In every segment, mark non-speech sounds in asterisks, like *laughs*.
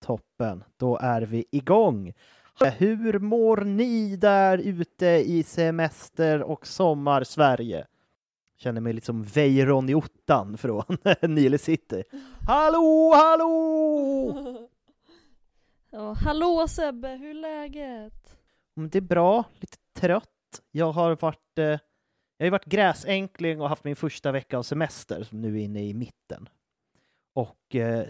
Toppen, då är vi igång. Hur mår ni där ute i semester och sommar-Sverige? Känner mig liksom Weiron i ottan från *laughs* Nile City. Hallå, hallå! *laughs* Ja, hallå Sebbe, hur är läget? Mm, Det är bra, lite trött. Jag har varit, eh, jag har varit gräsänkling och haft min första vecka av semester som nu är inne i mitten. Och eh,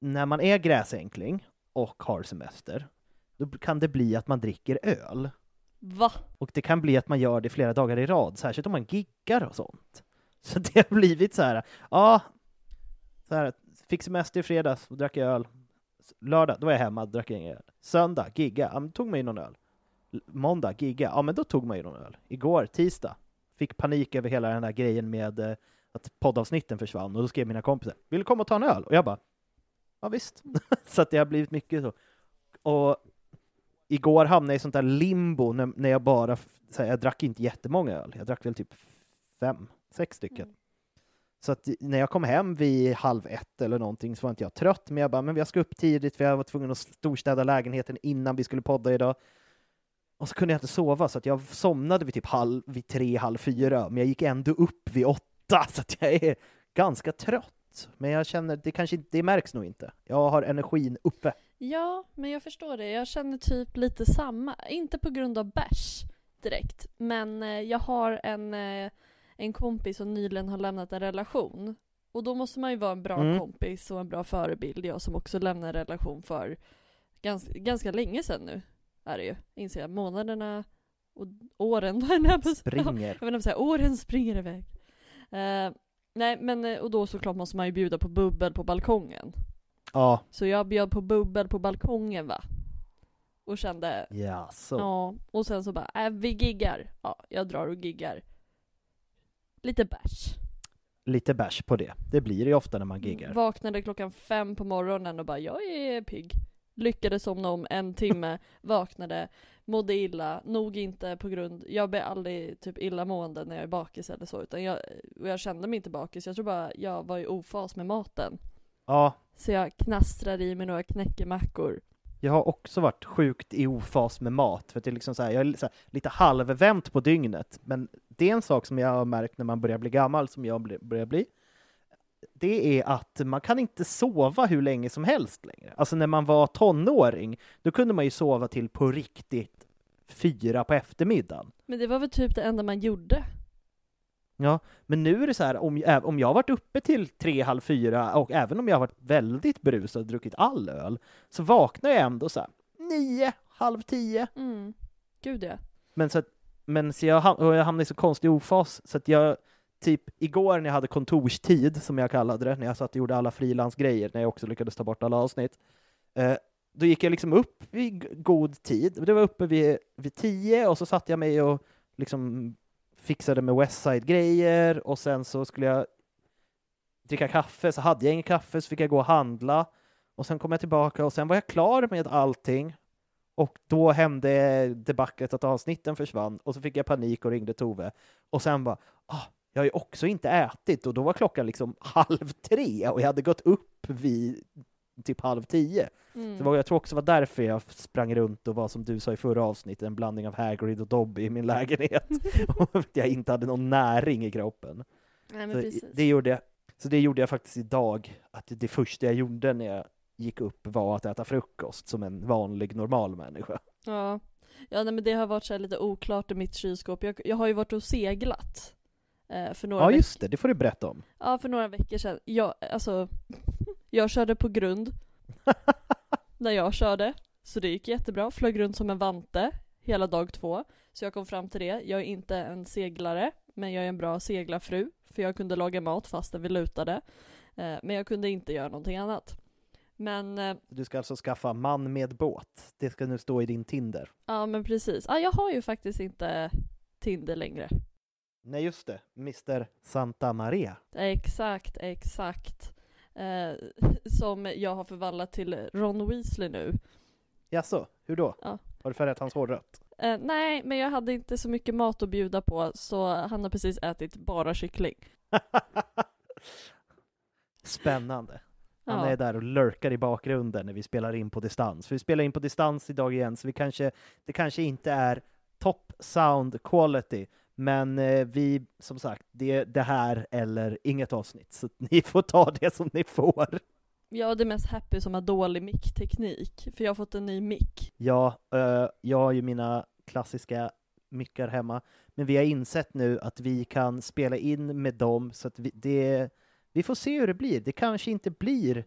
när man är gräsänkling och har semester, då kan det bli att man dricker öl. Va? Och det kan bli att man gör det flera dagar i rad, särskilt om man giggar och sånt. *laughs* Så det har blivit så här, ja, så här, fick semester i fredags och drack öl. Lördag, då var jag hemma, drack ingen öl. Söndag, gigga, ja men tog man ju någon öl. Måndag, gigga, ja men då tog man ju någon öl. Igår, tisdag, fick panik över hela den här grejen med eh, att poddavsnitten försvann och då skrev mina kompisar, vill du komma och ta en öl? Och jag bara, ja visst. *laughs* så att det har blivit mycket så. Och igår hamnade jag i sånt där limbo när, när jag bara, så här, jag drack inte jättemånga öl, jag drack väl typ fem, sex stycken. Så att när jag kom hem vid halv ett eller någonting så var inte jag trött, men jag bara, men jag ska upp tidigt för jag var tvungen att storstäda lägenheten innan vi skulle podda idag. Och så kunde jag inte sova, så att jag somnade vid typ halv, vid tre, halv fyra, men jag gick ändå upp vid åtta, *laughs* så att jag är ganska trött. Men jag känner, det kanske det märks nog inte. Jag har energin uppe. Ja, men jag förstår det. Jag känner typ lite samma. Inte på grund av bärs direkt, men eh, jag har en, eh, en kompis som nyligen har lämnat en relation. Och då måste man ju vara en bra Mm. kompis och en bra förebild. Jag som också lämnade en relation för ganska, ganska länge sedan nu, är det ju. Inser jag. Månaderna och åren. *laughs* Springer. Jag inte, säga, åren springer iväg. Eh, nej, men och då såklart måste man ju bjuda på bubbel på balkongen. Ja, Så jag bjöd på bubbel på balkongen va. Och kände, ja så. ja, och sen så bara, äh, vi giggar. Ja, jag drar och giggar. Lite bärs. Lite bärs på det. Det blir det ju ofta när man giggar. Vaknade klockan fem på morgonen och bara, jag är pigg. Lyckades somna om en timme, *laughs* vaknade, mådde illa, nog inte på grund, jag blir aldrig typ illamående när jag är bakis eller så, utan jag, och jag kände mig inte bakis, jag tror bara jag var i ofas med maten. Ja, Så jag knastrade i mig några knäckemackor. jag har också varit sjukt i ofas med mat, för att det är liksom så här, jag är så här, lite halvvänt på dygnet, men det är en sak som jag har märkt när man börjar bli gammal, som jag börjar bli, det är att man kan inte sova hur länge som helst längre. Alltså när man var tonåring, då kunde man ju sova till på riktigt fyra på eftermiddagen. Men det var väl typ det enda man gjorde. Ja, men nu är det så här, om, om jag har varit uppe till tre, halv fyra och även om jag har varit väldigt brusad och druckit all öl, så vaknar jag ändå så här nio, halv tio. Mm. Gud ja. Men så, att, men så jag, ham- jag hamnar i så konstig ofas så att jag, typ igår när jag hade kontorstid, som jag kallade det, när jag satt och gjorde alla frilansgrejer, när jag också lyckades ta bort alla avsnitt, eh, då gick jag liksom upp vid god tid. Det var uppe vid, vid tio och så satte jag mig och liksom fixade med Westside-grejer och sen så skulle jag dricka kaffe, så hade jag ingen kaffe så fick jag gå och handla. Och sen kom jag tillbaka och sen var jag klar med allting. Och då hände debaclet att avsnitten försvann och så fick jag panik och ringde Tove. Och sen bara ah, jag har ju också inte ätit. Och då var klockan liksom *laughs* halv tre och jag hade gått upp vid typ halv tio. Mm. Så det var, jag tror också det var därför jag sprang runt och var som du sa i förra avsnittet, en blandning av Hagrid och Dobby i min lägenhet. *laughs* och att jag inte hade någon näring i kroppen. Nej, Så precis. det, gjorde jag, så det gjorde jag faktiskt idag, att det första jag gjorde när jag gick upp var att äta frukost som en vanlig normal människa. Ja, ja nej, men det har varit så här lite oklart i mitt kylskåp. Jag, jag har ju varit och seglat. Eh, för några Ja just det, det får du berätta om. Ja, för några veckor sedan. Jag, alltså, jag körde på grund *laughs* när jag körde. Så det gick jättebra. Flög runt som en vante hela dag två. Så jag kom fram till det. Jag är inte en seglare, men jag är en bra seglarfru. För jag kunde laga mat fastän vi lutade. Eh, men jag kunde inte göra någonting annat. Men eh, Du ska alltså skaffa man med båt. Det ska nu stå i din Tinder. Ja men precis. Ah, jag har ju faktiskt inte Tinder längre. Nej just det, Mr Santa Maria. Exakt, exakt. Eh, *laughs* som jag har förvandlat till Ron Weasley nu. Jaså, hur då? Ja. Har du färgat hans hår rött? Eh, nej, men jag hade inte så mycket mat att bjuda på så han har precis ätit bara kyckling. *laughs* Spännande. Han är där och lurkar i bakgrunden när vi spelar in på distans. För vi spelar in på distans idag igen, så vi kanske, det kanske inte är top sound quality, men eh, vi, som sagt, det är det här eller inget avsnitt, så *laughs* ni får ta det som ni får. Jag är mest happy som har dålig mickteknik, för jag har fått en ny mick. Ja, eh, jag har ju mina klassiska mickar hemma, men vi har insett nu att vi kan spela in med dem, så att vi, det, vi får se hur det blir. Det kanske inte blir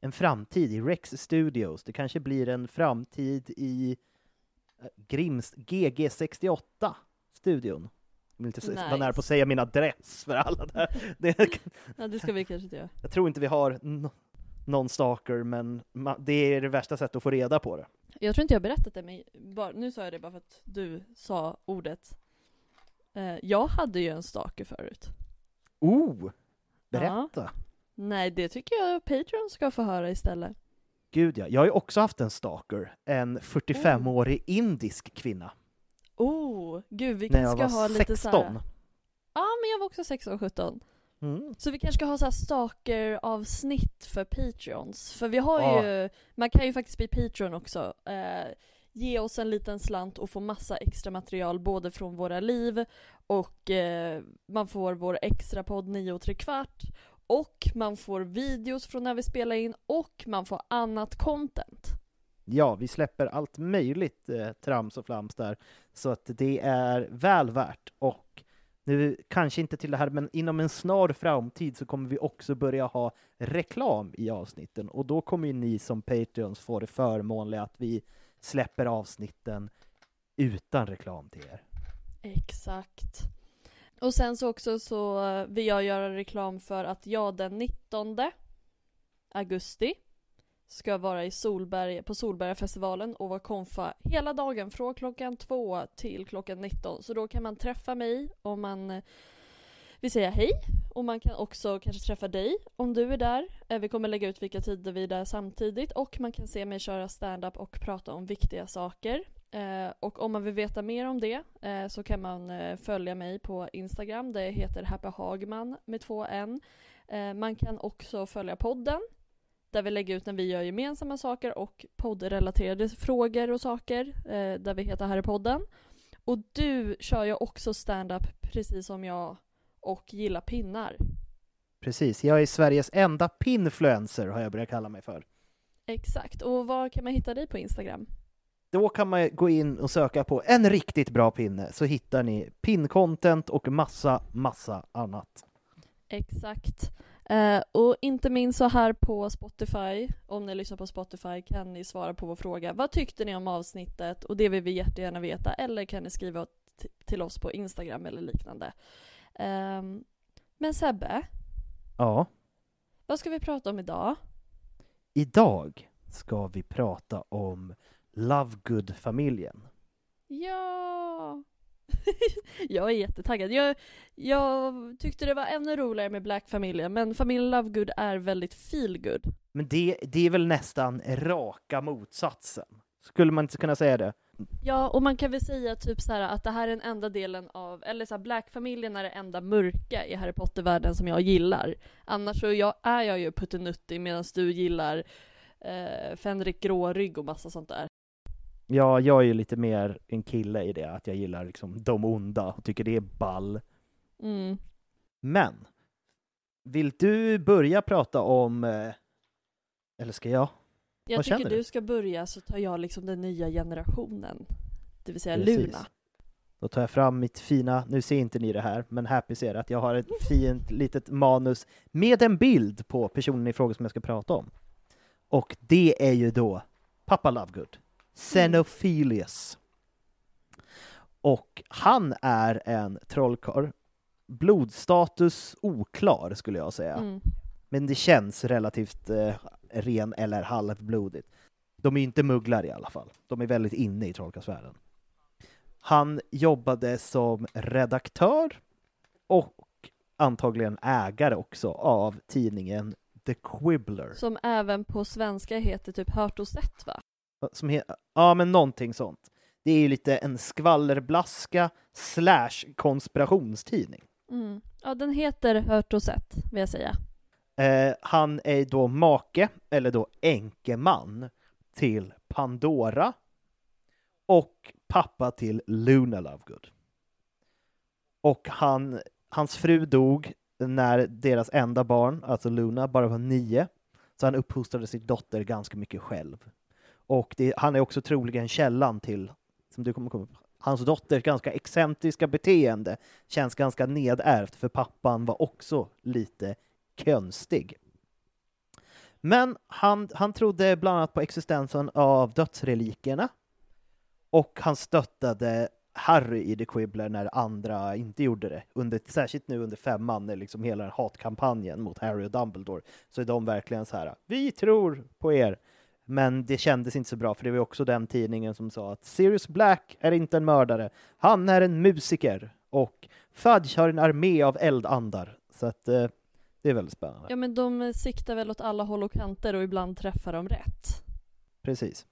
en framtid i Rex Studios, det kanske blir en framtid i eh, Grims GG68-studion. Inte vara Nice. nära på att säga min adress för alla där. *laughs* Det, Ja, det ska vi kanske inte göra. jag tror inte vi har no- någon stalker, men det är det värsta sättet att få reda på det. Jag tror inte jag berättat det, men bara, nu sa jag det bara för att du sa ordet. Eh, jag hade ju en stalker förut. Oh! Berätta! Nej, det tycker jag Patreon ska få höra istället. Gud ja, jag har ju också haft en stalker, en 45-årig indisk kvinna, Oh, gud vi kanske ska ha lite 16. så här. Ja, men jag var också 16 och 17. Mm. Så vi kanske ska ha så här stalker-avsnitt för Patreons. För vi har Ja. ju, man kan ju faktiskt bli Patreon också. Eh, ge oss en liten slant och få massa extra material både från våra liv och eh, man får vår extra podd 9 och tre kvart och man får videos från när vi spelar in och man får annat content. Ja, vi släpper allt möjligt eh, trams och flams där, så att det är väl värt. Och nu, kanske inte till det här, men inom en snar framtid så kommer vi också börja ha reklam i avsnitten, och då kommer ju ni som Patreons få det förmånliga att vi släpper avsnitten utan reklam till er. Exakt. Och sen så också så vill jag göra reklam för att jag den 19 augusti ska vara i Solberg, på Solbergafestivalen och vara konfa hela dagen från klockan två till klockan 19. Så då kan man träffa mig om man eh, vill säga hej och man kan också kanske träffa dig om du är där. Eh, vi kommer lägga ut vilka tider vi är där samtidigt och man kan se mig köra stand-up och prata om viktiga saker. Eh, och om man vill veta mer om det så kan man följa mig på Instagram. Det heter Happy Hagman med två N. Man kan också följa podden där vi lägger ut när vi gör gemensamma saker och poddrelaterade frågor och saker eh, där vi heter Harrypodden. Och du kör ju också stand-up precis som jag och gillar pinnar. Precis, jag är Sveriges enda pinfluencer, har jag börjat kalla mig för. Exakt. Och var kan man hitta dig på Instagram? Då kan man gå in och söka på en riktigt bra pinne, så hittar ni pin-content och massa, massa annat. Exakt. Eh, och inte minst så här på Spotify, om ni lyssnar på Spotify kan ni svara på vår fråga. Vad tyckte ni om avsnittet? Och det vill vi jättegärna veta. Eller kan ni skriva till oss på Instagram eller liknande. Ehm, Men Sebbe, Ja, vad ska vi prata om idag? idag ska vi prata om Lovegood-familjen. Ja! *laughs* jag är jättetaggad. Jag, jag tyckte det var ännu roligare med Black-familjen, men familjen Lovegood är väldigt feelgood. Men det, det är väl nästan raka motsatsen? Skulle man inte kunna säga det? Ja, och man kan väl säga typ så här att det här är den enda delen av, eller så här, Black-familjen är det enda mörka i Harry Potter-världen som jag gillar. Annars så jag, är jag ju puttinuttig medan du gillar eh, Fenrik Grårygg och massa sånt där. Ja, jag är ju lite mer en kille i det, att jag gillar liksom de onda och tycker det är ball. Mm. Men, vill du börja prata om, eh, eller ska jag? Jag Vad tycker du? du? ska börja så tar jag liksom den nya generationen. Det vill säga Precis. Luna. Då tar jag fram mitt fina, nu ser inte ni det här, men Happy ser att jag har ett *laughs* fint litet manus med en bild på personen i fråga som jag ska prata om. Och det är ju då pappa Lovegood, Xenophilius. Och han är en trollkarl. Blodstatus oklar skulle jag säga. Mm. Men det känns relativt eh, ren eller halvblodigt. De är inte mugglare i alla fall. De är väldigt inne i trollkarlsvärlden. Han jobbade som redaktör och antagligen ägare också av tidningen The Quibbler. Som även på svenska heter typ Hört och sett va? Som he- ja, men någonting sånt. Det är ju lite en skvallerblaska slash konspirationstidning. Mm. Ja, den heter Hört och sett, vill jag säga. Eh, han är då make, eller då enkeman, till Pandora och pappa till Luna Lovegood. Och han, hans fru dog när deras enda barn, alltså Luna, bara var nio. Så han uppfostrade sin dotter ganska mycket själv. Och det, han är också troligen källan till, som du kommer komma på, hans dotters ganska excentriska beteende känns ganska nedärvt, för pappan var också lite konstig. Men han, han trodde bland annat på existensen av dödsrelikerna och han stöttade Harry i The Quibbler när andra inte gjorde det. Under, särskilt nu under femman, när liksom hela den hatkampanjen mot Harry och Dumbledore, så är de verkligen så här, vi tror på er. Men det kändes inte så bra, för det var också den tidningen som sa att Sirius Black är inte en mördare, han är en musiker och Fudge har en armé av eldandar. Så att eh, det är väldigt spännande. Ja men de siktar väl åt alla håll och kanter och ibland träffar de rätt. Precis.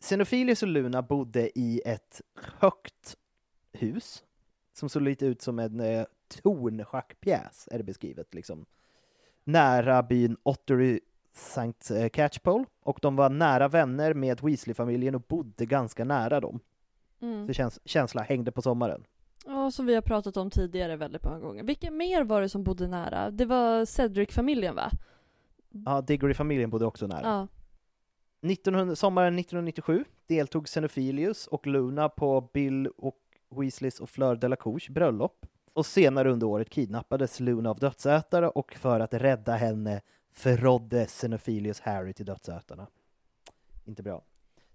Xenophilius och Luna bodde i ett högt hus som såg lite ut som en eh, tornschackpjäs, är det beskrivet. Liksom. Nära byn Ottery St. eh, Catchpole och de var nära vänner med Weasley-familjen och bodde ganska nära dem. Mm. Så käns- känsla hängde på sommaren. Ja, som vi har pratat om tidigare väldigt många gånger. Vilka mer var det som bodde nära? Det var Cedric-familjen va? Ja, Diggory-familjen bodde också nära. Ja. 1900, sommaren 1997 deltog Xenophilius och Luna på Bill och Weasleys och Fleur Delacours bröllop. Och senare under året kidnappades Luna av dödsätare och för att rädda henne förrådde Xenophilius Harry till dödsätarna. Inte bra.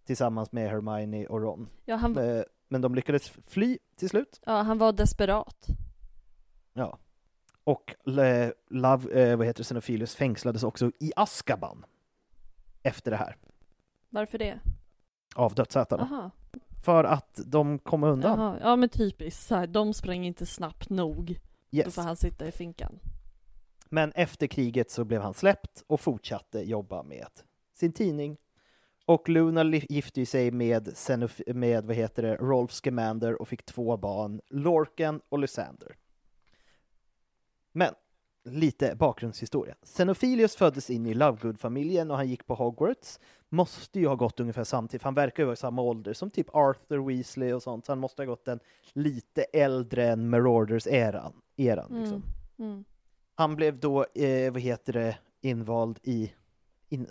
Tillsammans med Hermione och Ron. Ja, han, Eh, Men de lyckades fly till slut. ja, han var desperat. Ja. Och eh, Love, eh, vad heter Xenophilius fängslades också i Azkaban efter det här, Varför det? av dödsätarna. Aha. För att de kom undan. Jaha. Ja men typiskt, så här, de sprang inte snabbt nog. Då Yes. får han sitta i finkan. Men efter kriget så blev han släppt och fortsatte jobba med sin tidning. Och Luna gifte ju sig med, med vad heter det, Rolf Scamander och fick två barn, Lorcan och Lysander. Men lite bakgrundshistoria. Xenophilius föddes in i Lovegood-familjen och han gick på Hogwarts. Måste ju ha gått ungefär samtidigt, han verkar ju vara i samma ålder som typ Arthur Weasley och sånt, så han måste ha gått den lite äldre än Marauders-eran. Eran, liksom. Mm. Mm. Han blev då, eh, vad heter det, invald i, in,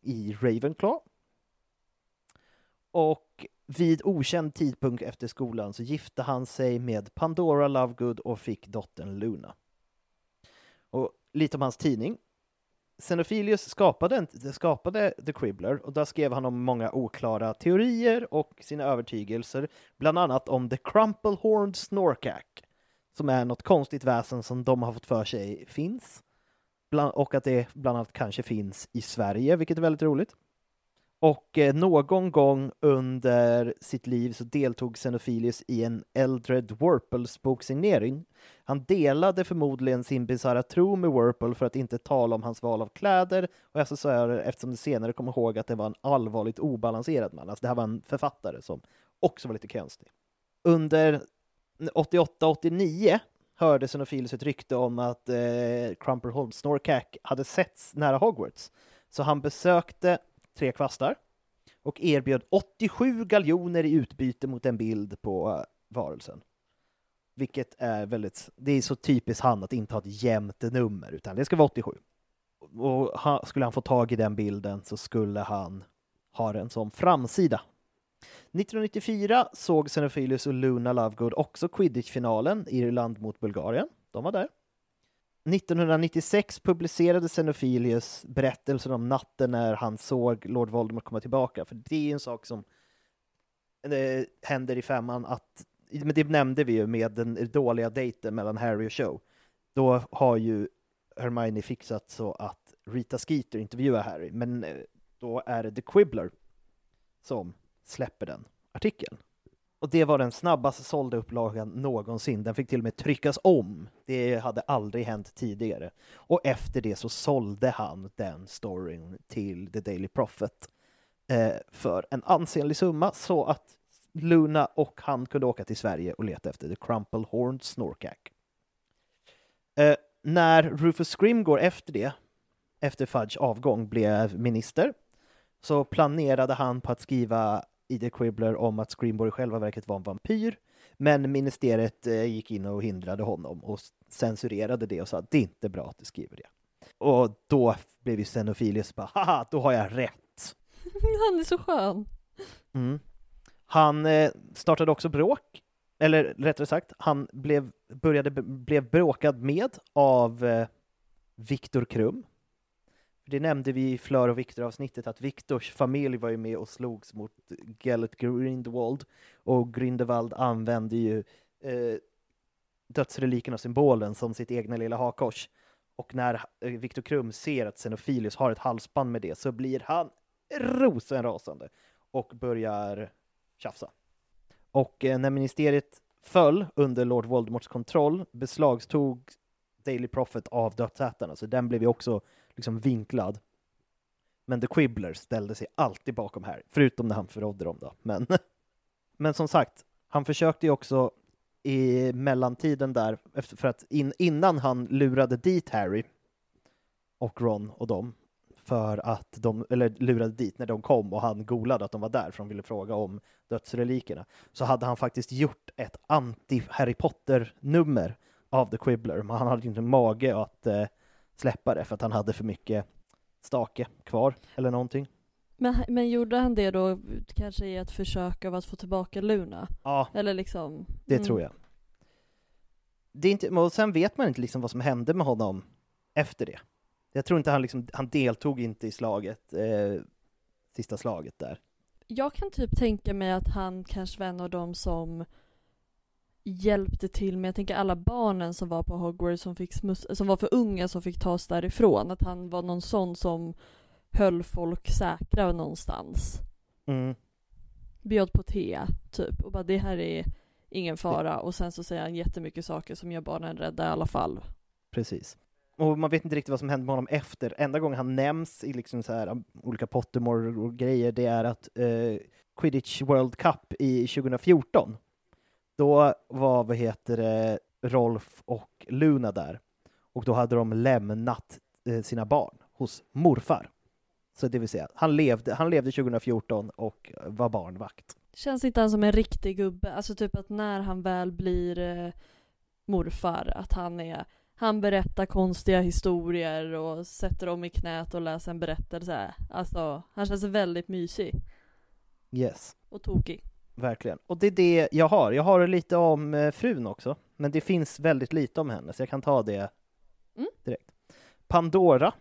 i Ravenclaw. Och vid okänd tidpunkt efter skolan så gifte han sig med Pandora Lovegood och fick dottern Luna. Och lite om hans tidning. Xenophilius skapade, skapade The Quibbler och där skrev han om många oklara teorier och sina övertygelser, bland annat om The Crumplehorned Snorkack som är något konstigt väsen som de har fått för sig finns. Bland, och att det bland annat kanske finns i Sverige, vilket är väldigt roligt. Och eh, någon gång under sitt liv så deltog Xenophilius i en Eldred Warples boksignering. Han delade förmodligen sin bisarra tro med Warple för att inte tala om hans val av kläder och accessoarer eftersom det senare kom ihåg att det var en allvarligt obalanserad man. Alltså det här var en författare som också var lite konstig. Under 88-89 hörde Xenophilius ett rykte om att eh, Crumperholm Snorkack hade setts nära Hogwarts. Så han besökte Tre kvastar och erbjöd 87 galjoner i utbyte mot en bild på eh, varelsen. Vilket är väldigt, det är så typiskt han att inte ha ett jämnt nummer, utan det ska vara 87. Och ha, skulle han få tag i den bilden så skulle han ha den som framsida. 1994 såg Xenophilius och Luna Lovegood också Quidditch-finalen, Irland mot Bulgarien. De var där. 1996 publicerade Xenophilius berättelsen om natten när han såg Lord Voldemort komma tillbaka, för det är ju en sak som eh, händer i femman att, men det nämnde vi ju med den dåliga dejten mellan Harry och Cho. Då har ju Hermione fixat så att Rita Skeeter intervjuar Harry, men eh, då är det The Quibbler som släpper den artikeln. Och det var den snabbast sålda upplagan någonsin. Den fick till och med tryckas om. Det hade aldrig hänt tidigare. Och efter det så sålde han den storyn till The Daily Prophet eh, för en ansenlig summa så att Luna och han kunde åka till Sverige och leta efter The Crumple Horned Snorkack. Eh, när Rufus Scrimgeour efter det, efter Fudge avgång, blev minister så planerade han på att skriva i The Quibbler om att Screamboy i själva verket var en vampyr, men ministeriet eh, gick in och hindrade honom och censurerade det och sa att det är inte bra att du skriver det. Och då blev ju Xenophilius bara, haha, då har jag rätt. *laughs* Han är så skön. Mm. Han eh, startade också bråk, eller rättare sagt, han blev, började, blev bråkad med av eh, Viktor Krum, det nämnde vi i Flör och Viktor-avsnittet att Viktors familj var ju med och slogs mot Gellert Grindelwald och Grindelwald använde ju eh, dödsreliken och symbolen som sitt egna lilla hakkors. Och när eh, Viktor Krum ser att Xenofilius har ett halsband med det så blir han rosenrasande och börjar tjafsa. Och eh, när ministeriet föll under Lord Voldemorts kontroll beslagtog Daily Prophet av dödsätarna, så den blev ju också liksom vinklad. Men The Quibbler ställde sig alltid bakom här, förutom när han förrådde dem då. Men, *laughs* men som sagt, han försökte ju också i mellantiden där, för att in, innan han lurade dit Harry och Ron och dem, för att de, eller lurade dit när de kom och han golade att de var där för de ville fråga om dödsrelikerna, så hade han faktiskt gjort ett anti-Harry Potter-nummer av The Quibbler, men han hade inte mage att eh, släppa det för att han hade för mycket stake kvar eller någonting. Men, men gjorde han det då kanske i ett försök av att få tillbaka Luna? Ja, eller liksom, det mm. tror jag. Det är inte, och sen vet man inte liksom vad som hände med honom efter det. Jag tror inte han liksom, han deltog inte i slaget, eh, sista slaget där. Jag kan typ tänka mig att han kanske var en av dem som hjälpte till med, jag tänker alla barnen som var på Hogwarts som, fick smuss, som var för unga som fick tas därifrån, att han var någon sån som höll folk säkra någonstans. Mm. Bjöd på te, typ, och bara det här är ingen fara, och sen så säger han jättemycket saker som gör barnen rädda i alla fall. Precis. Och man vet inte riktigt vad som hände med honom efter. Enda gången han nämns i liksom så här, olika Pottermore-grejer, det är att eh, Quidditch World Cup i 2014 då var, vad heter det, Rolf och Luna där. Och då hade de lämnat eh, sina barn hos morfar. Så det vill säga, han levde, han levde 2014 och var barnvakt. Känns inte han som en riktig gubbe? Alltså typ att när han väl blir eh, morfar, att han är han berättar konstiga historier och sätter dem i knät och läser en berättelse. Alltså, han känns väldigt mysig. Yes. Och tokig. Verkligen. Och det är det jag har. Jag har lite om eh, frun också, men det finns väldigt lite om henne, så jag kan ta det mm. direkt. Pandora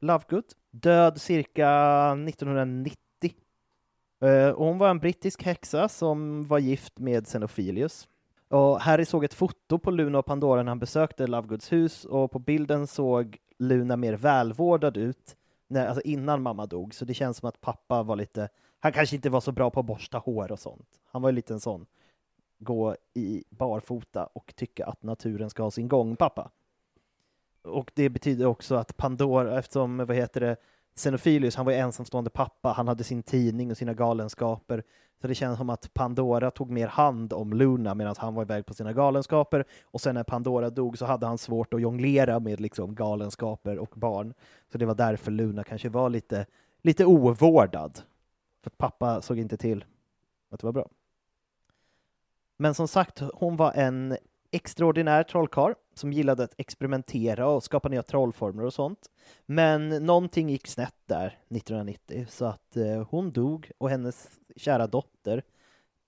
Lovegood, död cirka 1990. Uh, eh, hon var en brittisk häxa som var gift med Xenophilius. Och Harry såg ett foto på Luna och Pandora när han besökte Lovegoods hus och på bilden såg Luna mer välvårdad ut när, alltså innan mamma dog, så det känns som att pappa var lite, han kanske inte var så bra på att borsta hår och sånt. Han var ju lite en sån, gå i barfota och tycka att naturen ska ha sin gång, pappa. Och det betyder också att Pandora, eftersom, vad heter det, Xenophilius, han var ju ensamstående pappa, han hade sin tidning och sina galenskaper, så det känns som att Pandora tog mer hand om Luna medan han var iväg på sina galenskaper, och sen när Pandora dog så hade han svårt att jonglera med liksom galenskaper och barn. Så det var därför Luna kanske var lite, lite ovårdad. För att pappa såg inte till att det var bra. Men som sagt, hon var en extraordinär trollkarl som gillade att experimentera och skapa nya trollformer och sånt. Men någonting gick snett där 1990 så att eh, hon dog och hennes kära dotter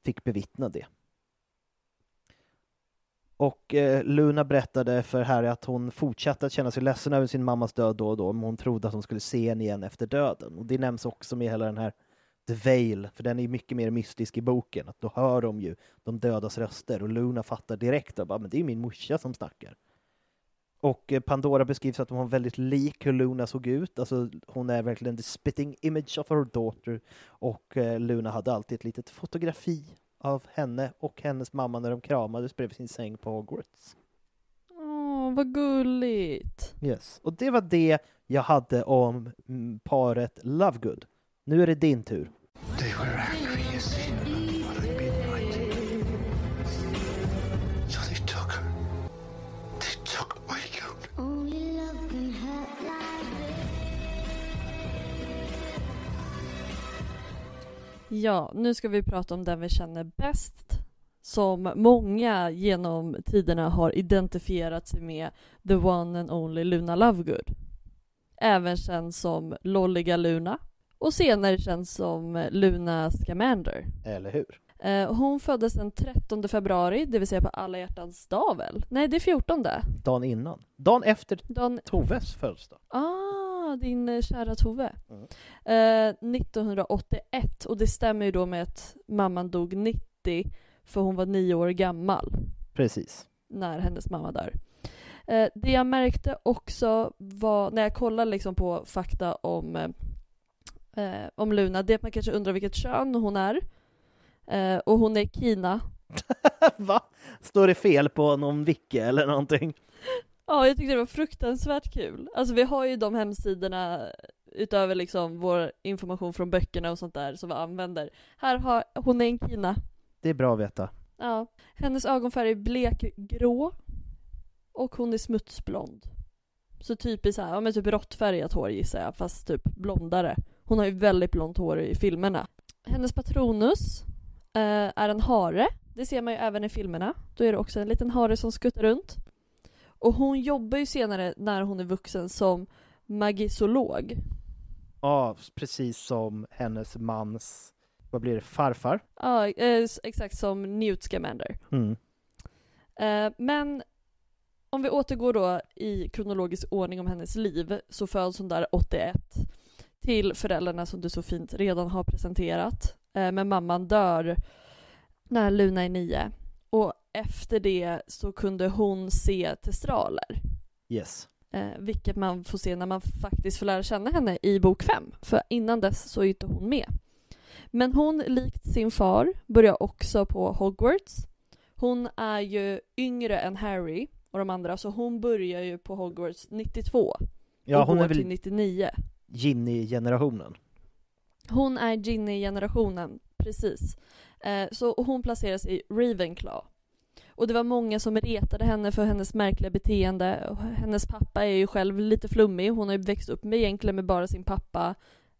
fick bevittna det. Och eh, Luna berättade för Harry att hon fortsatte att känna sig ledsen över sin mammas död då och då, men hon trodde att hon skulle se henne igen efter döden. Och det nämns också med hela den här The Veil, för den är mycket mer mystisk i boken, att då hör de ju de dödas röster och Luna fattar direkt att men det är min morsa som snackar. Och eh, Pandora beskrivs att hon var väldigt lik hur Luna såg ut, alltså hon är verkligen the spitting image of her daughter och eh, Luna hade alltid ett litet fotografi av henne och hennes mamma när de kramades bredvid sin säng på Hogwarts. Åh, vad gulligt. Yes. Och det var det jag hade om mm, paret Lovegood. Nu är det din tur. They were angry as sin for the midnight. So they took her. They took my goat. Ja, nu ska vi prata om den vi känner bäst som många genom tiderna har identifierat sig med the one and only Luna Lovegood. Även känd som Lolliga Luna och senare känd som Luna Scamander. Eller hur? Eh, Hon föddes den 13 februari, det vill säga på alla hjärtans dag väl? Nej, det är 14. Dagen innan. Dagen efter Dagen... Toves födelsedag. Ah, din eh, kära Tove. Mm. Eh, 1981, och det stämmer ju då med att mamman dog 90, för hon var nio år gammal Precis. när hennes mamma dör. Eh, det jag märkte också var, när jag kollade liksom på fakta om, eh, om Luna, det är att man kanske undrar vilket kön hon är. Eh, och hon är Kina. *laughs* Va? Står det fel på någon wiki eller någonting? Ja, jag tyckte det var fruktansvärt kul. Alltså vi har ju de hemsidorna utöver liksom vår information från böckerna och sånt där som vi använder. Här har hon är en Kina. Det är bra att veta. Ja. Hennes ögonfärg är blekgrå och hon är smutsblond. Så typiskt så här, ja men typ råttfärgat hår gissar jag, fast typ blondare. Hon har ju väldigt blont hår i filmerna. Hennes patronus eh, är en hare. Det ser man ju även i filmerna. Då är det också en liten hare som skuttar runt. Och hon jobbar ju senare, när hon är vuxen, som magisolog. Ja, precis som hennes mans, vad blir det, farfar? Ja, eh, exakt som Newt Scamander. Mm. Eh, men om vi återgår då i kronologisk ordning om hennes liv så föds hon där 81 till föräldrarna som du så fint redan har presenterat. Eh, men mamman dör när Luna är nio. Och efter det så kunde hon se testraler. Yes. Eh, vilket man får se när man faktiskt får lära känna henne i bok fem. För innan dess så är inte hon med. Men hon, likt sin far, börjar också på Hogwarts. Hon är ju yngre än Harry och de andra, så hon börjar ju på Hogwarts 92 Ja, och hon går är till väl 99. Ginny-generationen. Hon är Ginny-generationen, precis. Eh, så hon placeras i Ravenclaw. Och det var många som retade henne för hennes märkliga beteende. Hennes pappa är ju själv lite flummig. Hon har ju växt upp med egentligen med bara sin pappa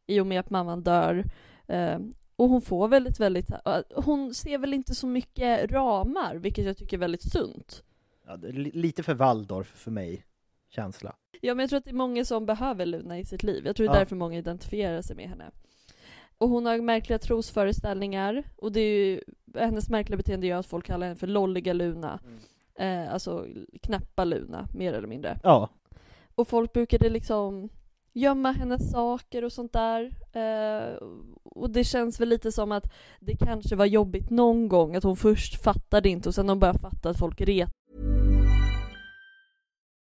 i och med att mamman dör. Eh, och hon får väldigt, väldigt... Hon ser väl inte så mycket ramar, vilket jag tycker är väldigt sunt. Ja, lite för Waldorf för mig, känsla. Ja, men jag tror att det är många som behöver Luna i sitt liv. Jag tror det är Ja. därför många identifierar sig med henne. Och hon har märkliga trosföreställningar, och det är ju, hennes märkliga beteende gör att folk kallar henne för lolliga Luna. Eh, alltså knäppa Luna, mer eller mindre. Ja, Och folk brukade liksom gömma hennes saker och sånt där. Eh, och det känns väl lite som att det kanske var jobbigt någon gång att hon först fattade inte och sen hon började fatta att folk ret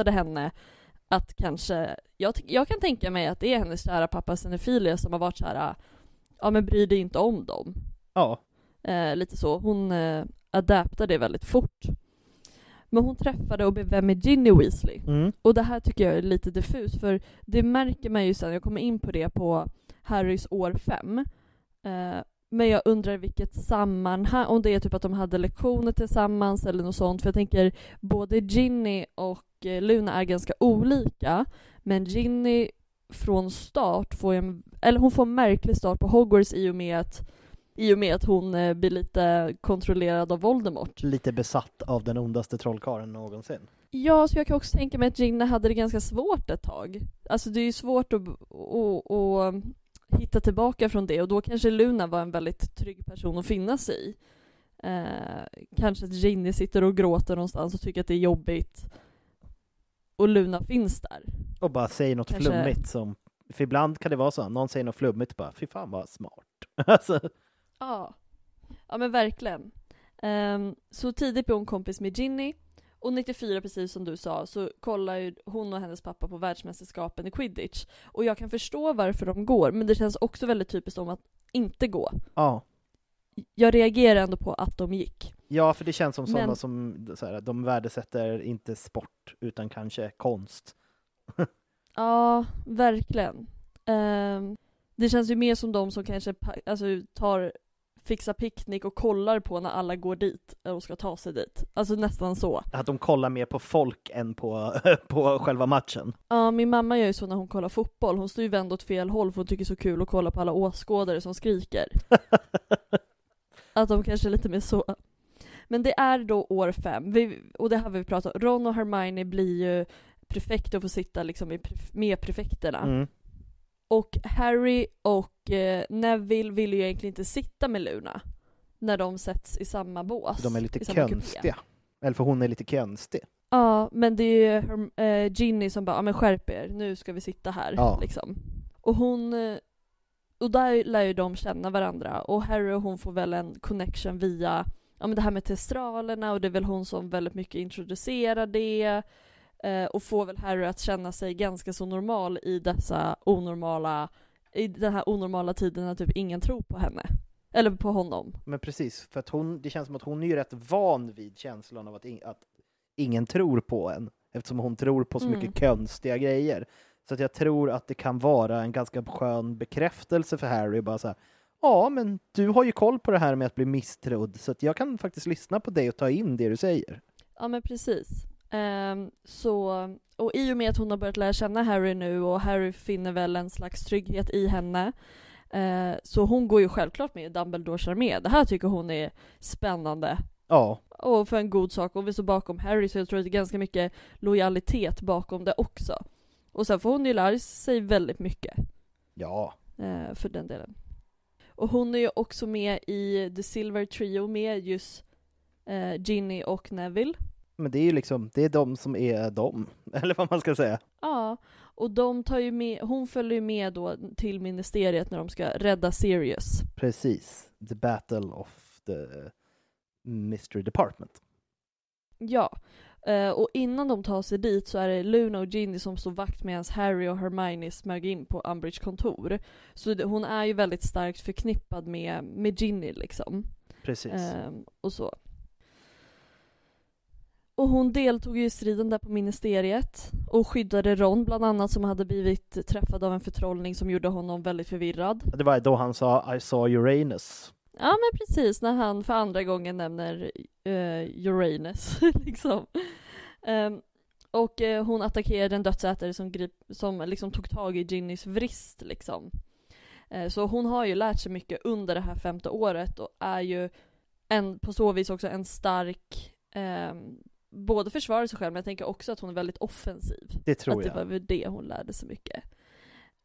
Fattade henne att kanske, jag, jag kan tänka mig att det är hennes kära pappa Senefilia som har varit så här, ja men bry dig inte om dem. Ja, Eh, lite så. Hon eh, adaptade det väldigt fort. Men hon träffade och blev vän med Ginny Weasley. mm. Och det här tycker jag är lite diffus, för det märker man ju sen, jag kommer in på det på Harrys år fem. Eh, men jag undrar vilket sammanhang, om det är typ att de hade lektioner tillsammans eller något sånt, för jag tänker både Ginny och eh, Luna är ganska olika, men Ginny från start får en, eller hon får en märklig start på Hogwarts i och med att i och med att hon eh, blir lite kontrollerad av Voldemort. lite besatt av den ondaste trollkarlen någonsin. Ja, så jag kan också tänka mig att Ginny hade det ganska svårt ett tag. Alltså det är ju svårt att, att, att hitta tillbaka från det och då kanske Luna var en väldigt trygg person att finnas i. Eh, kanske att Ginny sitter och gråter någonstans och tycker att det är jobbigt och Luna finns där. Och bara säger något Kanske- flummigt som, för ibland kan det vara så, någon säger något flummigt bara, fy fan vad smart. *laughs* alltså, Ja, ja men verkligen. Ehm, så tidigt blev hon kompis med Ginny och 94, precis som du sa, så kollar ju hon och hennes pappa på världsmästerskapen i quidditch. Och jag kan förstå varför de går, men det känns också väldigt typiskt om att inte gå. ja. Jag reagerar ändå på att de gick. Ja, för det känns som sådana Men- som, så här, de värdesätter inte sport, utan kanske konst. *laughs* Ja, verkligen. Ehm, det känns ju mer som de som kanske alltså, tar fixar picknick och kollar på när alla går dit och ska ta sig dit. Alltså nästan så. Att de kollar mer på folk än på, *laughs* på själva matchen. Ja, min mamma gör ju så när hon kollar fotboll. Hon står ju vänd åt fel håll för hon tycker det är så kul att kolla på alla åskådare som skriker. *laughs* Att de kanske är lite mer så. Men det är då år fem, vi, och det har vi pratat om. Ron och Hermione blir ju prefekter och får sitta liksom med prefekterna. Mm. Och Harry och eh, Neville vill ju egentligen inte sitta med Luna när de sätts i samma bås. De är lite konstiga. Eller för hon är lite konstig. Ja, men det är ju eh, Ginny som bara, ja men skärp er, nu ska vi sitta här Ja. liksom. Och hon, eh, och där lär ju de känna varandra och Harry och hon får väl en connection via, ja men det här med testralerna och det är väl hon som väldigt mycket introducerar det eh, och får väl Harry att känna sig ganska så normal i dessa onormala, i den här onormala tiden när typ ingen tror på henne. Eller på honom. Men precis, för att hon, det känns som att hon är ju rätt van vid känslan av att, in, att ingen tror på en, eftersom hon tror på så Mm. mycket konstiga grejer. Så att jag tror att det kan vara en ganska skön bekräftelse för Harry, bara så här, ja, men du har ju koll på det här med att bli misstrodd, så att jag kan faktiskt lyssna på dig och ta in det du säger. Ja men precis. Ehm, så, och i och med att hon har börjat lära känna Harry nu och Harry finner väl en slags trygghet i henne eh, så hon går ju självklart med i Dumbledores armé. Det här tycker hon är spännande Ja, och för en god sak och vi står bakom Harry så jag tror att det är ganska mycket lojalitet bakom det också. Och sen får hon ju lära sig väldigt mycket ja, eh, för den delen. Och hon är ju också med i The Silver Trio med just eh, Ginny och Neville. Men det är ju liksom, det är de som är de, *laughs* eller vad man ska säga. Ja, och de tar ju med, hon följer ju med då till ministeriet när de ska rädda Sirius. Precis, the battle of the mystery department. Ja, Eh, och innan de tar sig dit så är det Luna och Ginny som står vakt medan Harry och Hermione smög in på Umbridge kontor. Så hon är ju väldigt starkt förknippad med, med Ginny liksom. Precis. Ehm, och så. Och hon deltog ju i striden där på ministeriet och skyddade Ron bland annat som hade blivit träffad av en förtrollning som gjorde honom väldigt förvirrad. Det var då han sa I saw Uranus. Ja men precis, när han för andra gången nämner uh, Uranus *laughs* liksom. Um, och uh, hon attackerade en dödsätare som, grip, som liksom tog tag i Ginnys vrist liksom. Uh, så hon har ju lärt sig mycket under det här femte året och är ju en, på så vis också en stark um, både försvara sig själv men jag tänker också att hon är väldigt offensiv. Det tror att jag. det var väl det hon lärde sig mycket.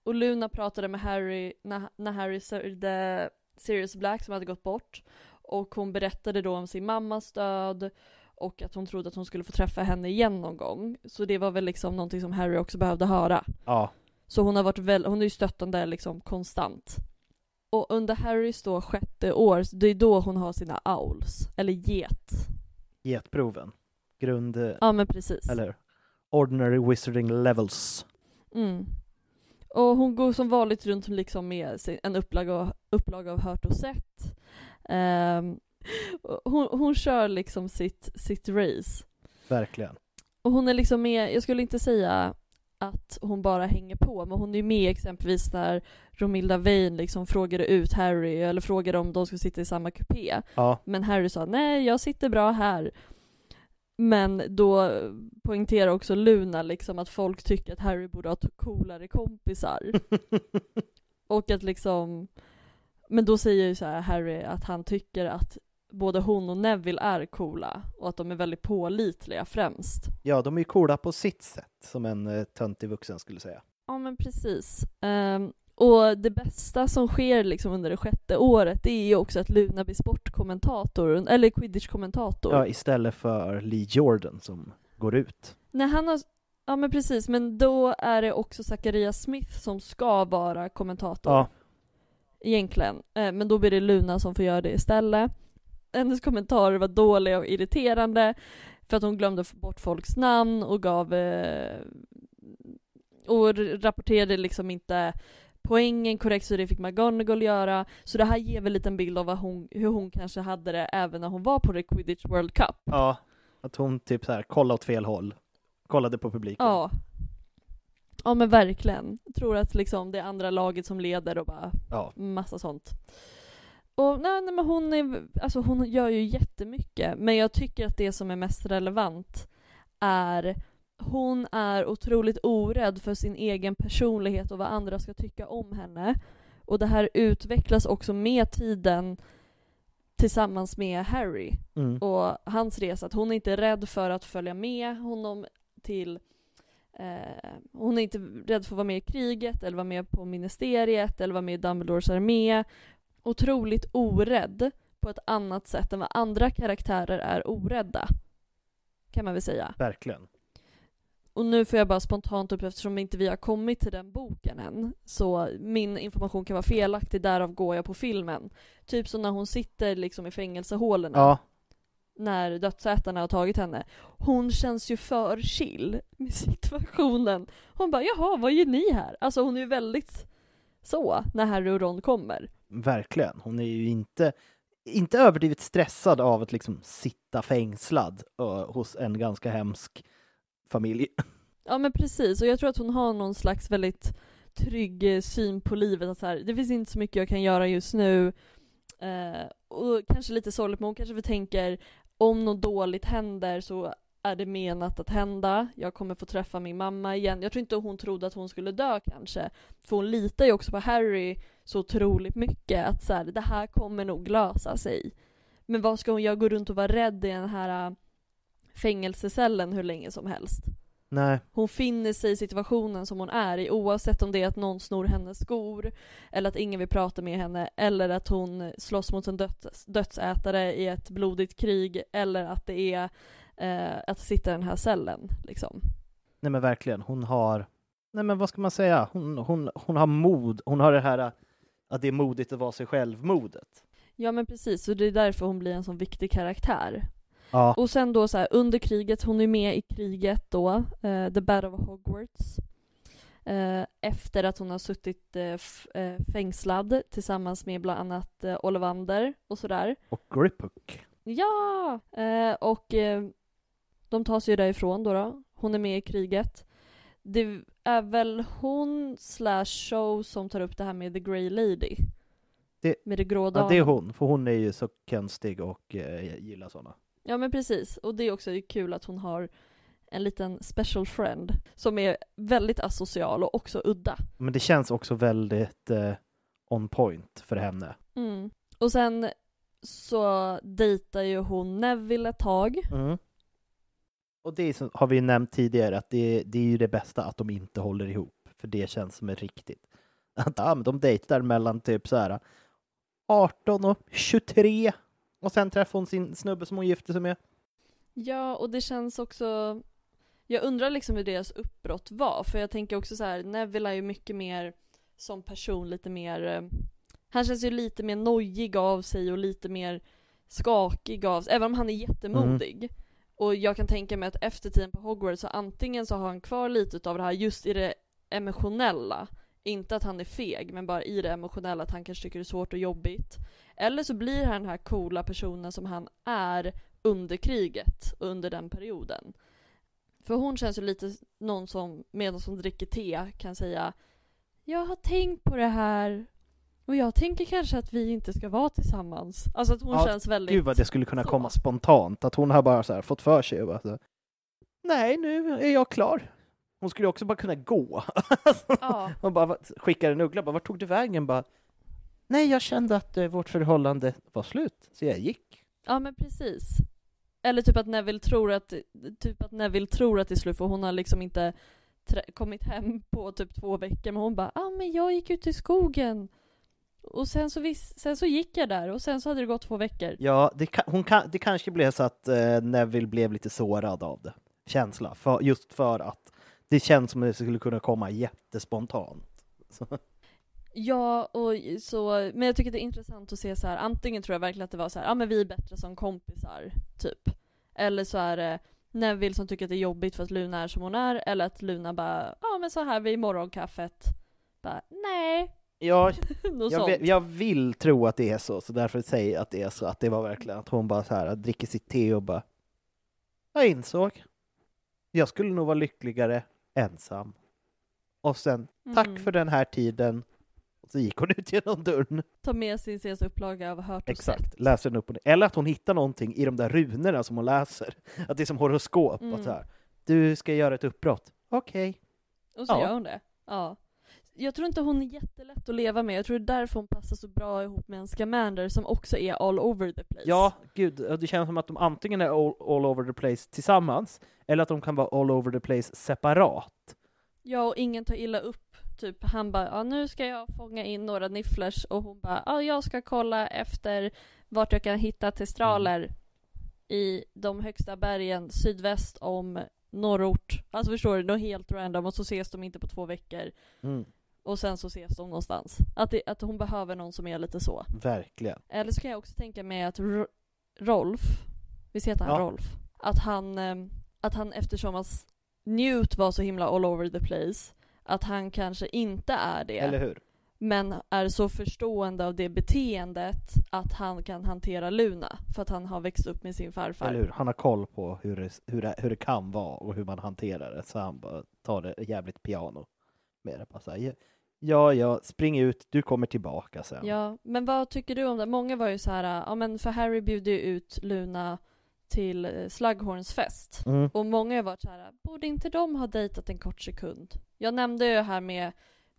Och Luna pratade med Harry när, när Harry sörjde Sirius Black som hade gått bort. Och hon berättade då om sin mammas död och att hon trodde att hon skulle få träffa henne igen någon gång. Så det var väl liksom någonting som Harry också behövde höra. Ja, Så hon har varit väl, hon är ju stöttande liksom konstant. Och under Harrys då sjätte år, det är då hon har sina owls, eller get. getproven. Grund, eh, Ja men precis. eller ordinary wizarding levels. Mm. Och hon går som vanligt runt liksom med en upplaga av, upplaga av Hört och Sett. Och hon, hon kör liksom sitt, sitt race. Verkligen. Och hon är liksom med, jag skulle inte säga att hon bara hänger på, men hon är ju med exempelvis när Romilda Vane liksom frågade ut Harry, eller frågade om de skulle sitta i samma kupé. Ja, Men Harry sa nej, jag sitter bra här. Men då poängterar också Luna liksom att folk tycker att Harry borde ha coolare kompisar. *laughs* Och att liksom, men då säger ju så här Harry att han tycker att både hon och Neville är coola och att de är väldigt pålitliga främst. ja, de är ju coola på sitt sätt, som en uh, töntig vuxen skulle säga. Ja men precis. Ehm, och det bästa som sker liksom under det sjätte året det är ju också att Luna blir sportkommentator, eller quidditch-kommentator. Ja, istället för Lee Jordan som går ut. Nej, han har... Ja men precis, men då är det också Zacharias Smith som ska vara kommentator. Ja, Egentligen. Eh, Men då blir det Luna som får göra det istället. Hennes kommentarer var dåliga och irriterande för att hon glömde bort folks namn och gav... Eh, och rapporterade liksom inte poängen korrekt så det fick McGonagall göra. Så det här ger väl en liten bild av hon, hur hon kanske hade det även när hon var på The Quidditch World Cup. ja. Att hon typ så här kollade åt fel håll. Kollade på publiken. Ja. Ja men verkligen. Jag tror att liksom det är andra laget som leder och bara Ja. massa sånt. Och nej, nej men hon är, alltså hon gör ju jättemycket, men jag tycker att det som är mest relevant är hon är otroligt orädd för sin egen personlighet och vad andra ska tycka om henne. Och det här utvecklas också med tiden tillsammans med Harry Mm. och hans resa, att hon är inte rädd för att följa med honom till eh, hon är inte rädd för att vara med i kriget eller vara med på ministeriet eller vara med i Dumbledores armé. Otroligt orädd på ett annat sätt än vad andra karaktärer är orädda. Kan man väl säga. Verkligen. Och nu får jag bara spontant upp eftersom inte vi har kommit till den boken än. Så min information kan vara felaktig, därav går jag på filmen. Typ som när hon sitter liksom i fängelsehålorna Ja, när dödsätarna har tagit henne. Hon känns ju för chill med situationen. Hon bara jaha, vad gör ni här? Alltså hon är ju väldigt så när Harry och Ron kommer. verkligen. Hon är ju inte, inte överdrivet stressad av att liksom sitta fängslad uh, hos en ganska hemsk familj. Ja men precis, och jag tror att hon har någon slags väldigt trygg eh, syn på livet. Att så här, det finns inte så mycket jag kan göra just nu. Eh, och kanske lite sorgligt, men hon kanske tänker om något dåligt händer så är det menat att hända. Jag kommer få träffa min mamma igen. Jag tror inte hon trodde att hon skulle dö kanske. För hon litar ju också på Harry så otroligt mycket att så här, det här kommer nog lösa sig. Men vad ska hon göra? Gå runt och vara rädd i den här fängelsecellen hur länge som helst? Nej, Hon finner sig i situationen som hon är i oavsett om det är att någon snor hennes skor eller att ingen vill prata med henne eller att hon slåss mot en döds, dödsätare i ett blodigt krig eller att det är eh, att sitta i den här cellen liksom. nej men verkligen. Hon har, nej men vad ska man säga? Hon, hon, hon har mod. Hon har det här uh, att det är modigt att vara sig själv modet. Ja men precis, så det är därför hon blir en sån viktig karaktär. Ja, Och sen då så här, under kriget, hon är med i kriget då, eh, The Battle of Hogwarts. Eh, efter att hon har suttit eh, eh, fängslad tillsammans med bland annat eh, Ollivander och sådär. och Griphook. Ja! Och de tar sig ju därifrån då, då. Hon är med i kriget. Det är väl hon slash show som tar upp det här med The Grey Lady. Det- med det grå Ja, det är hon, för hon är ju så konstig och eh, gillar sådana. Ja men precis, och det är också kul att hon har en liten special friend som är väldigt asocial och också udda. Men det känns också väldigt eh, on point för henne. Mm. Och sen så dejtar ju hon Neville ett tag. Mm. Och det som, har vi ju nämnt tidigare att det, det är ju det bästa att de inte håller ihop. För det känns som är riktigt. Att ja, men de dejtar mellan typ så här 18 och 23. Och sen träffar hon sin snubbe som hon gifte sig med. Ja, och det känns också... Jag undrar liksom hur deras uppbrott var, för jag tänker också så här, Neville är ju mycket mer som person, lite mer... eh, Han känns ju lite mer nojig av sig och lite mer skakig av sig, även om han är jättemodig. Och jag kan tänka mig att efter tiden på Hogwarts så antingen så har han kvar lite av det här just i det emotionella, inte att han är feg, men bara i det emotionella att han kanske tycker det är svårt och jobbigt. Eller så blir han den här coola personen som han är under kriget och under den perioden. För hon känns ju lite någon som medan hon dricker te kan säga Jag har tänkt på det här och jag tänker kanske att vi inte ska vara tillsammans. Alltså att hon Ja, känns väldigt... Gud vad det skulle kunna så. komma spontant. Att hon har bara så här fått för sig och bara så Nej, nu är jag klar. Hon skulle också bara kunna gå. Ja. *laughs* Hon bara skickar en uggla, bara vart tog du vägen? Bara, Nej, jag kände att eh, vårt förhållande var slut, så jag gick. Ja men precis. Eller typ att Neville tror att, typ att Neville tror att det är slut för hon har liksom inte trä- kommit hem på typ två veckor men hon bara ah men jag gick ut i skogen och sen så, vis- sen så gick jag där och sen så hade det gått två veckor. Ja, det, ka- hon kan, det kanske blev så att eh, Neville blev lite sårad av det. Känsla. För, just för att det känns som att det skulle kunna komma jättespontant. Så, *laughs* Ja, och så, men jag tycker det är intressant att se så här. antingen tror jag verkligen att det var så här, ja ah, men vi är bättre som kompisar, typ. Eller så är det Neville som tycker att det är jobbigt för att Luna är som hon är, eller att Luna bara, ja ah, men så här vid morgonkaffet, bara nej, ja, *laughs* jag, vill, jag vill tro att det är så, så därför säger jag att det är så. Att det var verkligen att hon bara så här dricker sitt te och bara Jag insåg. Jag skulle nog vara lyckligare ensam. Och sen, tack Mm. för den här tiden. Och så gick hon ut genom dörren. Ta med sin senaste upplaga av Hört och Exakt, Sett. läser den upp och ner. Eller att hon hittar någonting i de där runorna som hon läser. Att det är som horoskop. Mm. Och så här. Du ska göra ett uppbrott. Okej. Och så Ja. gör hon det. Ja. Jag tror inte hon är jättelätt att leva med, jag tror det är därför hon passar så bra ihop med en Scamander som också är all over the place. Ja, gud. Det känns som att de antingen är all, all over the place tillsammans, eller att de kan vara all over the place separat. Ja, och ingen tar illa upp. Typ han bara, ja nu ska jag fånga in några nifflers och hon bara, ja jag ska kolla efter vart jag kan hitta testraler i de högsta bergen sydväst om norrort. Alltså förstår du, något helt random och så ses de inte på två veckor Mm, och sen så ses de någonstans. Att, det, att hon behöver någon som är lite så. verkligen. Eller så kan jag också tänka mig att R- Rolf, visst heter han Ja. Rolf? Att han, eh, att han eftersom att Newt var så himla all over the place, att han kanske inte är det. Eller hur? Men är så förstående av det beteendet att han kan hantera Luna, för att han har växt upp med sin farfar. Eller hur? Han har koll på hur det, hur, det, hur det kan vara och hur man hanterar det, så han bara tar det jävligt piano med det. Bara så här, ja, ja, spring ut, du kommer tillbaka sen. Ja, men vad tycker du om det? Många var ju så här, ja men för Harry bjuder ju ut Luna till eh, Slughorns fest. Mm. Och många har varit så här, borde inte de ha dejtat en kort sekund? Jag nämnde ju här med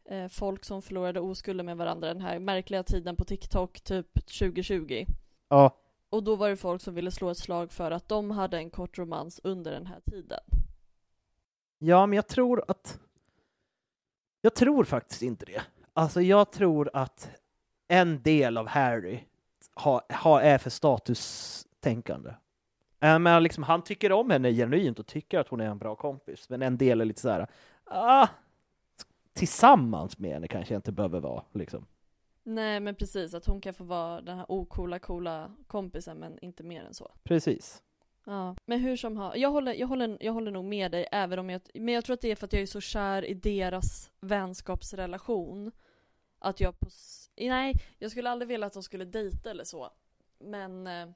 eh, folk som förlorade oskulden med varandra den här märkliga tiden på TikTok, typ 2020. Ja, Och då var det folk som ville slå ett slag för att de hade en kort romans under den här tiden. Ja, men jag tror att... Jag tror faktiskt inte det. Alltså, jag tror att en del av Harry ha, ha, är för statustänkande. Äh, men liksom, han tycker om henne genuint och tycker att hon är en bra kompis, men en del är lite så här, ah, tillsammans med henne kanske jag inte behöver vara. Liksom. Nej men precis, att hon kan få vara den här ocoola, coola kompisen men inte mer än så. Precis. Ja, men hur som har, jag håller, jag, håller, jag håller nog med dig även om jag, men jag tror att det är för att jag är så kär i deras vänskapsrelation. Att jag på, nej, jag skulle aldrig vilja att de skulle dejta eller så. Men eh,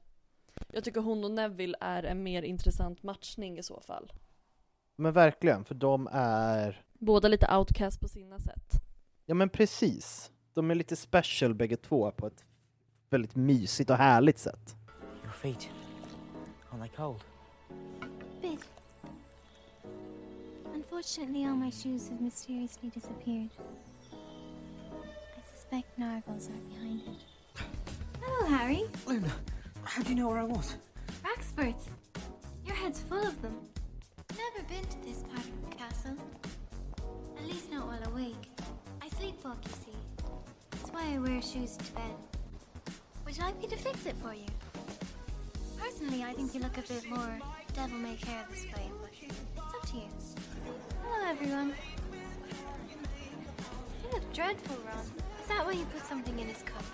jag tycker hon och Neville är en mer intressant matchning i så fall. Men verkligen, för de är... Båda lite outcast på sina sätt. Ja men precis. De är lite special bägge två på ett väldigt mysigt och härligt sätt. Your feet. Aren't they cold? Bit. Unfortunately, all my shoes have mysteriously disappeared. I suspect Nargles are behind it. Hello, Harry. Luna, how do you know where I was? Experts. Your head's full of them. Never been to this part of the castle. At least not while awake. I sleepwalk, you see. That's why I wear shoes to bed. Would you like me to fix it for you? Personally, I think you look a bit more devil may care this way, it's up to you. Hello, everyone. You look dreadful, Ron. Is that why you put something in his cup?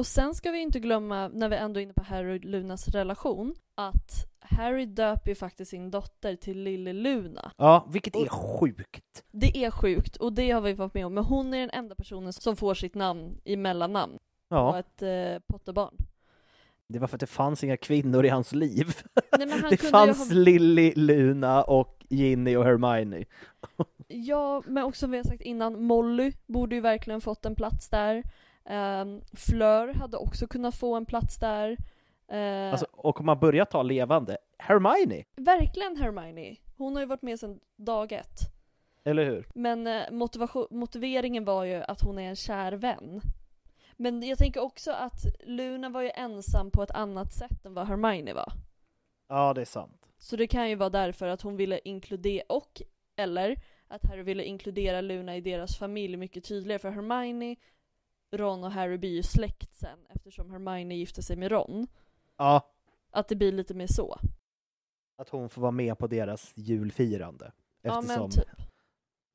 Och sen ska vi inte glömma, när vi ändå är inne på Harry och Lunas relation, att Harry döper ju faktiskt sin dotter till Lille Luna. Ja, vilket är sjukt. Det är sjukt och det har vi varit med om, men hon är den enda personen som får sitt namn i mellannamn. Och Ja, ett eh, Potterbarn. det var för att det fanns inga kvinnor i hans liv. Nej, men han *laughs* det fanns ha- Lily, Luna och Ginny och Hermione. Ja, men också som vi har sagt innan, Molly borde ju verkligen fått en plats där. Um, Fleur hade också kunnat få en plats där. Eh, Alltså, och om man börjar ta levande, Hermione, Verkligen Hermione. Hon har ju varit med sedan dag ett. eller hur? Men eh, motivation, motiveringen var ju att hon är en kär vän. Men jag tänker också att Luna var ju ensam på ett annat sätt än vad Hermione var. Ja, det är sant. Så det kan ju vara därför att hon ville inkludera, och eller att Harry ville inkludera Luna i deras familj mycket tydligare. För Hermione, Ron och Harry blir ju släkt sen eftersom Hermione gifte sig med Ron. Ja, Att det blir lite mer så. att hon får vara med på deras julfirande. Ja Eftersom men typ.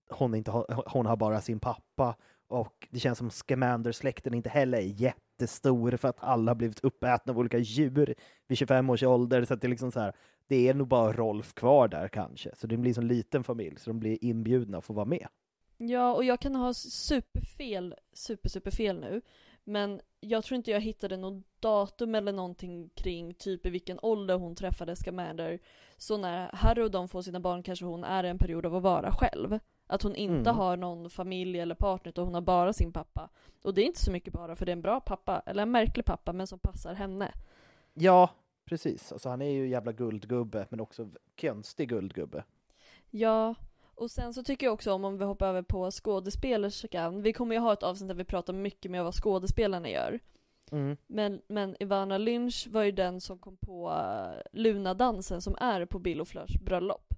hon, inte har, hon har bara sin pappa och det känns som Scamander-släkten inte heller är jättestor för att alla har blivit uppätna av olika djur vid 25 års ålder. Så att det är liksom så här, det är nog bara Rolf kvar där kanske. Så det blir en liten familj så de blir inbjudna att få vara med. Ja, och jag kan ha superfel, super, superfel nu. Men jag tror inte jag hittade något datum eller någonting kring typ i vilken ålder hon träffade Scamander. Så när Harry och de får sina barn kanske hon är i en period av att vara själv. Att hon inte Mm. har någon familj eller partner utan hon har bara sin pappa. Och det är inte så mycket bara för det är en bra pappa, eller en märklig pappa men som passar henne. Ja, precis. Alltså, han är ju jävla guldgubbe, men också konstig guldgubbe. Ja, och sen så tycker jag också om, om vi hoppar över på skådespelerskan, vi kommer ju ha ett avsnitt där vi pratar mycket mer om vad skådespelarna gör. Mm. Men, men Ivana Lynch var ju den som kom på uh, Luna-dansen som är på Bill och Fleurs bröllop.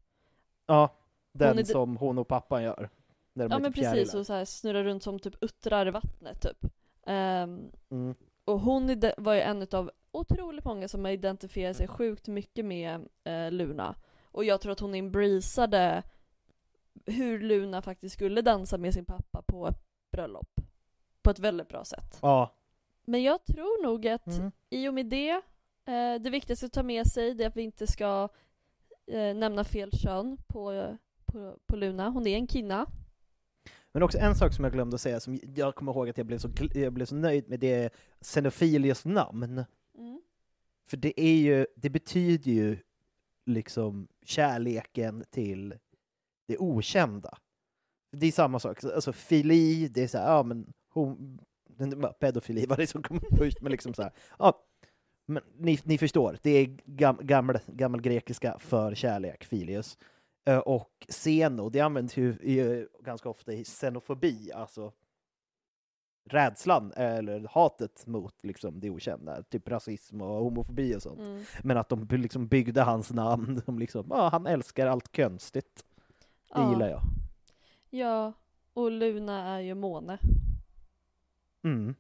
Ja, den Hon som hon och pappan gör. När de Ja men typ precis, fjärilar. och så här snurrar runt som typ uttrar i vattnet typ. Ehm, Mm. och hon var ju en av otroligt många som har identifierat sig sjukt mycket med eh, Luna. Och jag tror att hon embraceade hur Luna faktiskt skulle dansa med sin pappa på ett bröllop. På ett väldigt bra sätt. Ja. Men jag tror nog att Mm. i och med det, eh, det viktigaste att ta med sig det är att vi inte ska eh, nämna fel kön på, på, på Luna. Hon är en kvinna. Men också en sak som jag glömde att säga, som jag kommer ihåg att jag blev så, jag blev så nöjd med, det är Xenofilius namn. Mm. För det är ju, det betyder ju liksom kärleken till det okända. Det är samma sak, alltså fili, det är så här, ja men hon, pedofili var det som kom först, men liksom så här, ja, men ni, ni förstår, det är gam, gammal, gammal grekiska för kärlek, filius. Och seno, det används ju, ju ganska ofta i xenofobi, alltså rädslan eller hatet mot liksom, det okända, typ rasism och homofobi och sånt. Mm. Men att de liksom byggde hans namn, de liksom, ja, han älskar allt konstigt. Det Ja. gillar jag. Ja, och Luna är ju måne. Mm.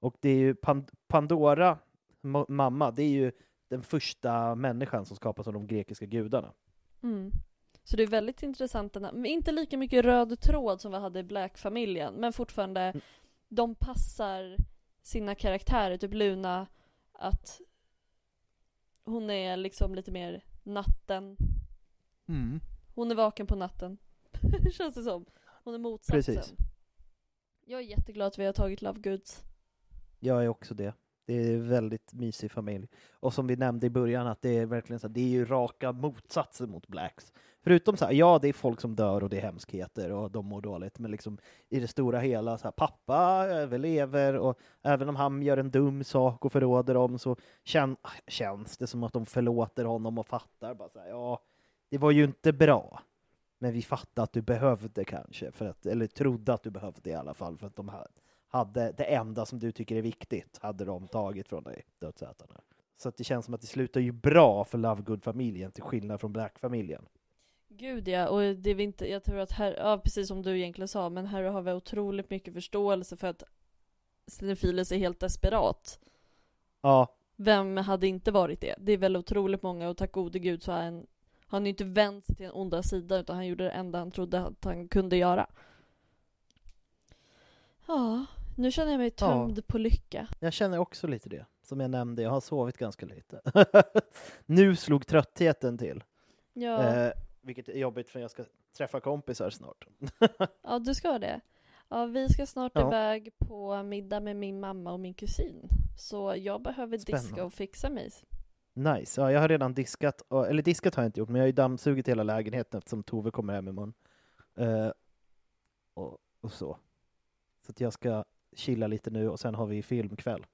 Och det är ju Pan- Pandora, ma- mamma, det är ju den första människan som skapas av de grekiska gudarna. Mm. Så det är väldigt intressant, men inte lika mycket röd tråd som vi hade i Black-familjen, men fortfarande, Mm. de passar sina karaktärer, typ Luna, att hon är liksom lite mer natten. Mm. Hon är vaken på natten. *laughs* Känns det som. Hon är motsatsen. Precis. Jag är jätteglad att vi har tagit Love Goods. Jag är också det. Det är en väldigt mysig familj. Och som vi nämnde i början, att det är verkligen så här, det är ju raka motsatsen mot Blacks. Förutom så här, ja, det är folk som dör och det är hemskheter och de mår dåligt, men liksom i det stora hela, så här, pappa överlever och även om han gör en dum sak och förråder dem så kän känns det som att de förlåter honom och fattar bara så här, ja, det var ju inte bra. Men vi fattade att du behövde kanske, för att, eller trodde att du behövde i alla fall, för att de här hade det enda som du tycker är viktigt, hade de tagit från dig, dödsätarna. Så att det känns som att det slutar ju bra för Lovegood-familjen, till skillnad från Black-familjen. Gud ja, och det är inte, jag tror att här, ja precis som du egentligen sa, men här har vi otroligt mycket förståelse för att Cinefiles är helt desperat. Ja, Vem hade inte varit det? Det är väl otroligt många och tack gode gud så har han, han har ju inte vänt sig till den onda sidan utan han gjorde det enda han trodde att han kunde göra. Ja, nu känner jag mig tömd på lycka. jag känner också lite det. Som jag nämnde, jag har sovit ganska lite. *laughs* nu slog tröttheten till. Ja, Eh, vilket är jobbigt för jag ska träffa kompisar snart. *laughs* ja du ska det. Ja, vi ska snart Ja. iväg på middag med min mamma och min kusin. Så jag behöver diska Spännande. och fixa mig. Nice. Ja, jag har redan diskat, eller diskat har jag inte gjort, men jag har ju dammsugit hela lägenheten eftersom Tove kommer hem imorgon. Eh, och, och så. Så att jag ska chilla lite nu och sen har vi filmkväll.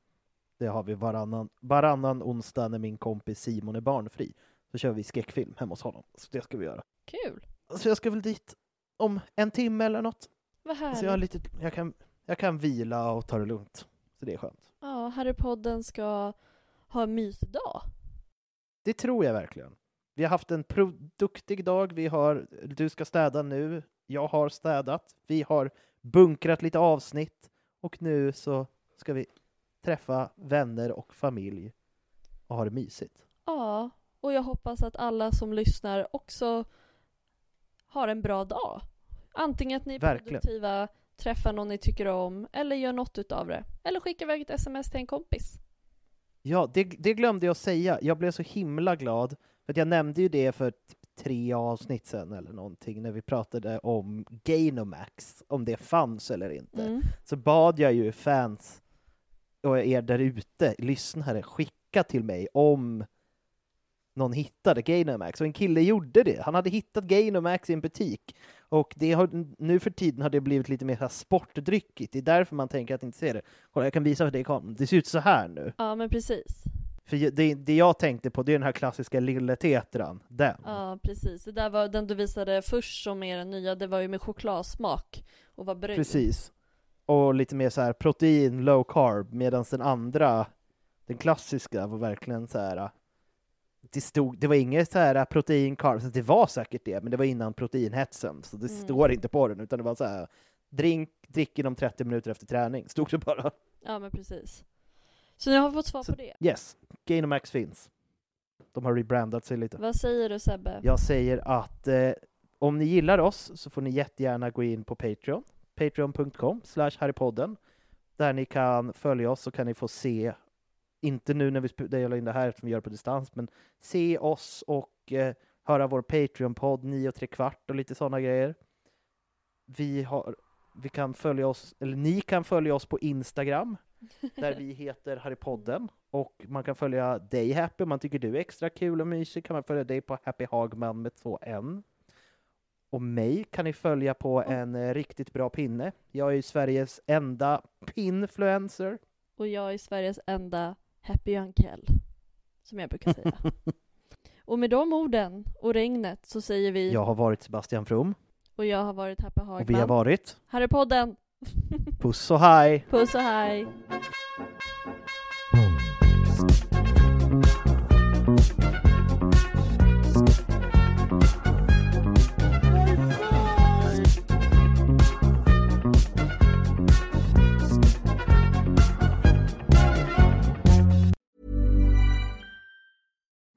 Det har vi varannan, varannan onsdag när min kompis Simon är barnfri. Så kör vi skräckfilm hemma hos honom. Så det ska vi göra. Kul! Så jag ska väl dit om en timme eller något. Vad härligt. Så jag, har lite, jag, kan, jag kan vila och ta det lugnt. Så det är skönt. Ja, Harrypodden ska ha mysdag. Det tror jag verkligen. Vi har haft en produktig dag. Vi har, du ska städa nu. Jag har städat. Vi har bunkrat lite avsnitt. Och nu så ska vi träffa vänner och familj och ha det mysigt. Ja, och jag hoppas att alla som lyssnar också har en bra dag. Antingen att ni är Verkligen. produktiva, träffar någon ni tycker om, eller gör något utav det. Eller skickar iväg ett sms till en kompis. Ja, det, det glömde jag säga. Jag blev så himla glad. För jag nämnde ju det för tre avsnitt sedan eller någonting när vi pratade om Gainomax, om det fanns eller inte. Mm. så bad jag ju fans och er där ute, lyssnare, skicka till mig om någon hittade Gainomax. Och en kille gjorde det. Han hade hittat Gainomax i en butik. Och det har, nu för tiden har det blivit lite mer sportdryckigt. Det är därför man tänker att inte se det. Kolla, jag kan visa för dig kameran. Det ser ut så här nu. Ja, men precis. För det, det jag tänkte på, det är den här klassiska Lille Tetran. Den. Ja, precis. Det där var den du visade först som är den nya. Det var ju med chokladsmak och var brun. Precis. Och lite mer så här protein, low carb, medan den andra, den klassiska, var verkligen så här. Det, stod, det var inget så här protein, carbs, det var säkert det, men det var innan proteinhetsen, så det Mm. står inte på den, utan det var så här, drink, drick inom 30 minuter efter träning, stod det bara. Ja, men precis. Så ni har fått svar Så, på det. yes, Gainomax finns. De har rebrandat sig lite. Vad säger du Sebbe? Jag säger att eh, om ni gillar oss så får ni jättegärna gå in på Patreon, patreon.com slash harrypodden, där ni kan följa oss så kan ni få se, inte nu när vi spelar in det här eftersom vi gör det på distans, men se oss och eh, höra vår Patreon-podd 9 och 3 kvart och lite sådana grejer. Vi har, vi kan följa oss, eller ni kan följa oss på Instagram, där vi heter Harrypodden. Och man kan följa dig Happy, om man tycker du är extra kul och mysig kan man följa dig på Happy Hagman med två N. Och mig kan ni följa på en eh, riktigt bra pinne. Jag är ju Sveriges enda pinfluencer. Och jag är Sveriges enda Happy Uncle. Som jag brukar säga. *laughs* och med de orden och regnet så säger vi Jag har varit Sebastian From och jag har varit Happy och vi har Hagman. varit Harrypodden! Puss och hej! Puss och hej!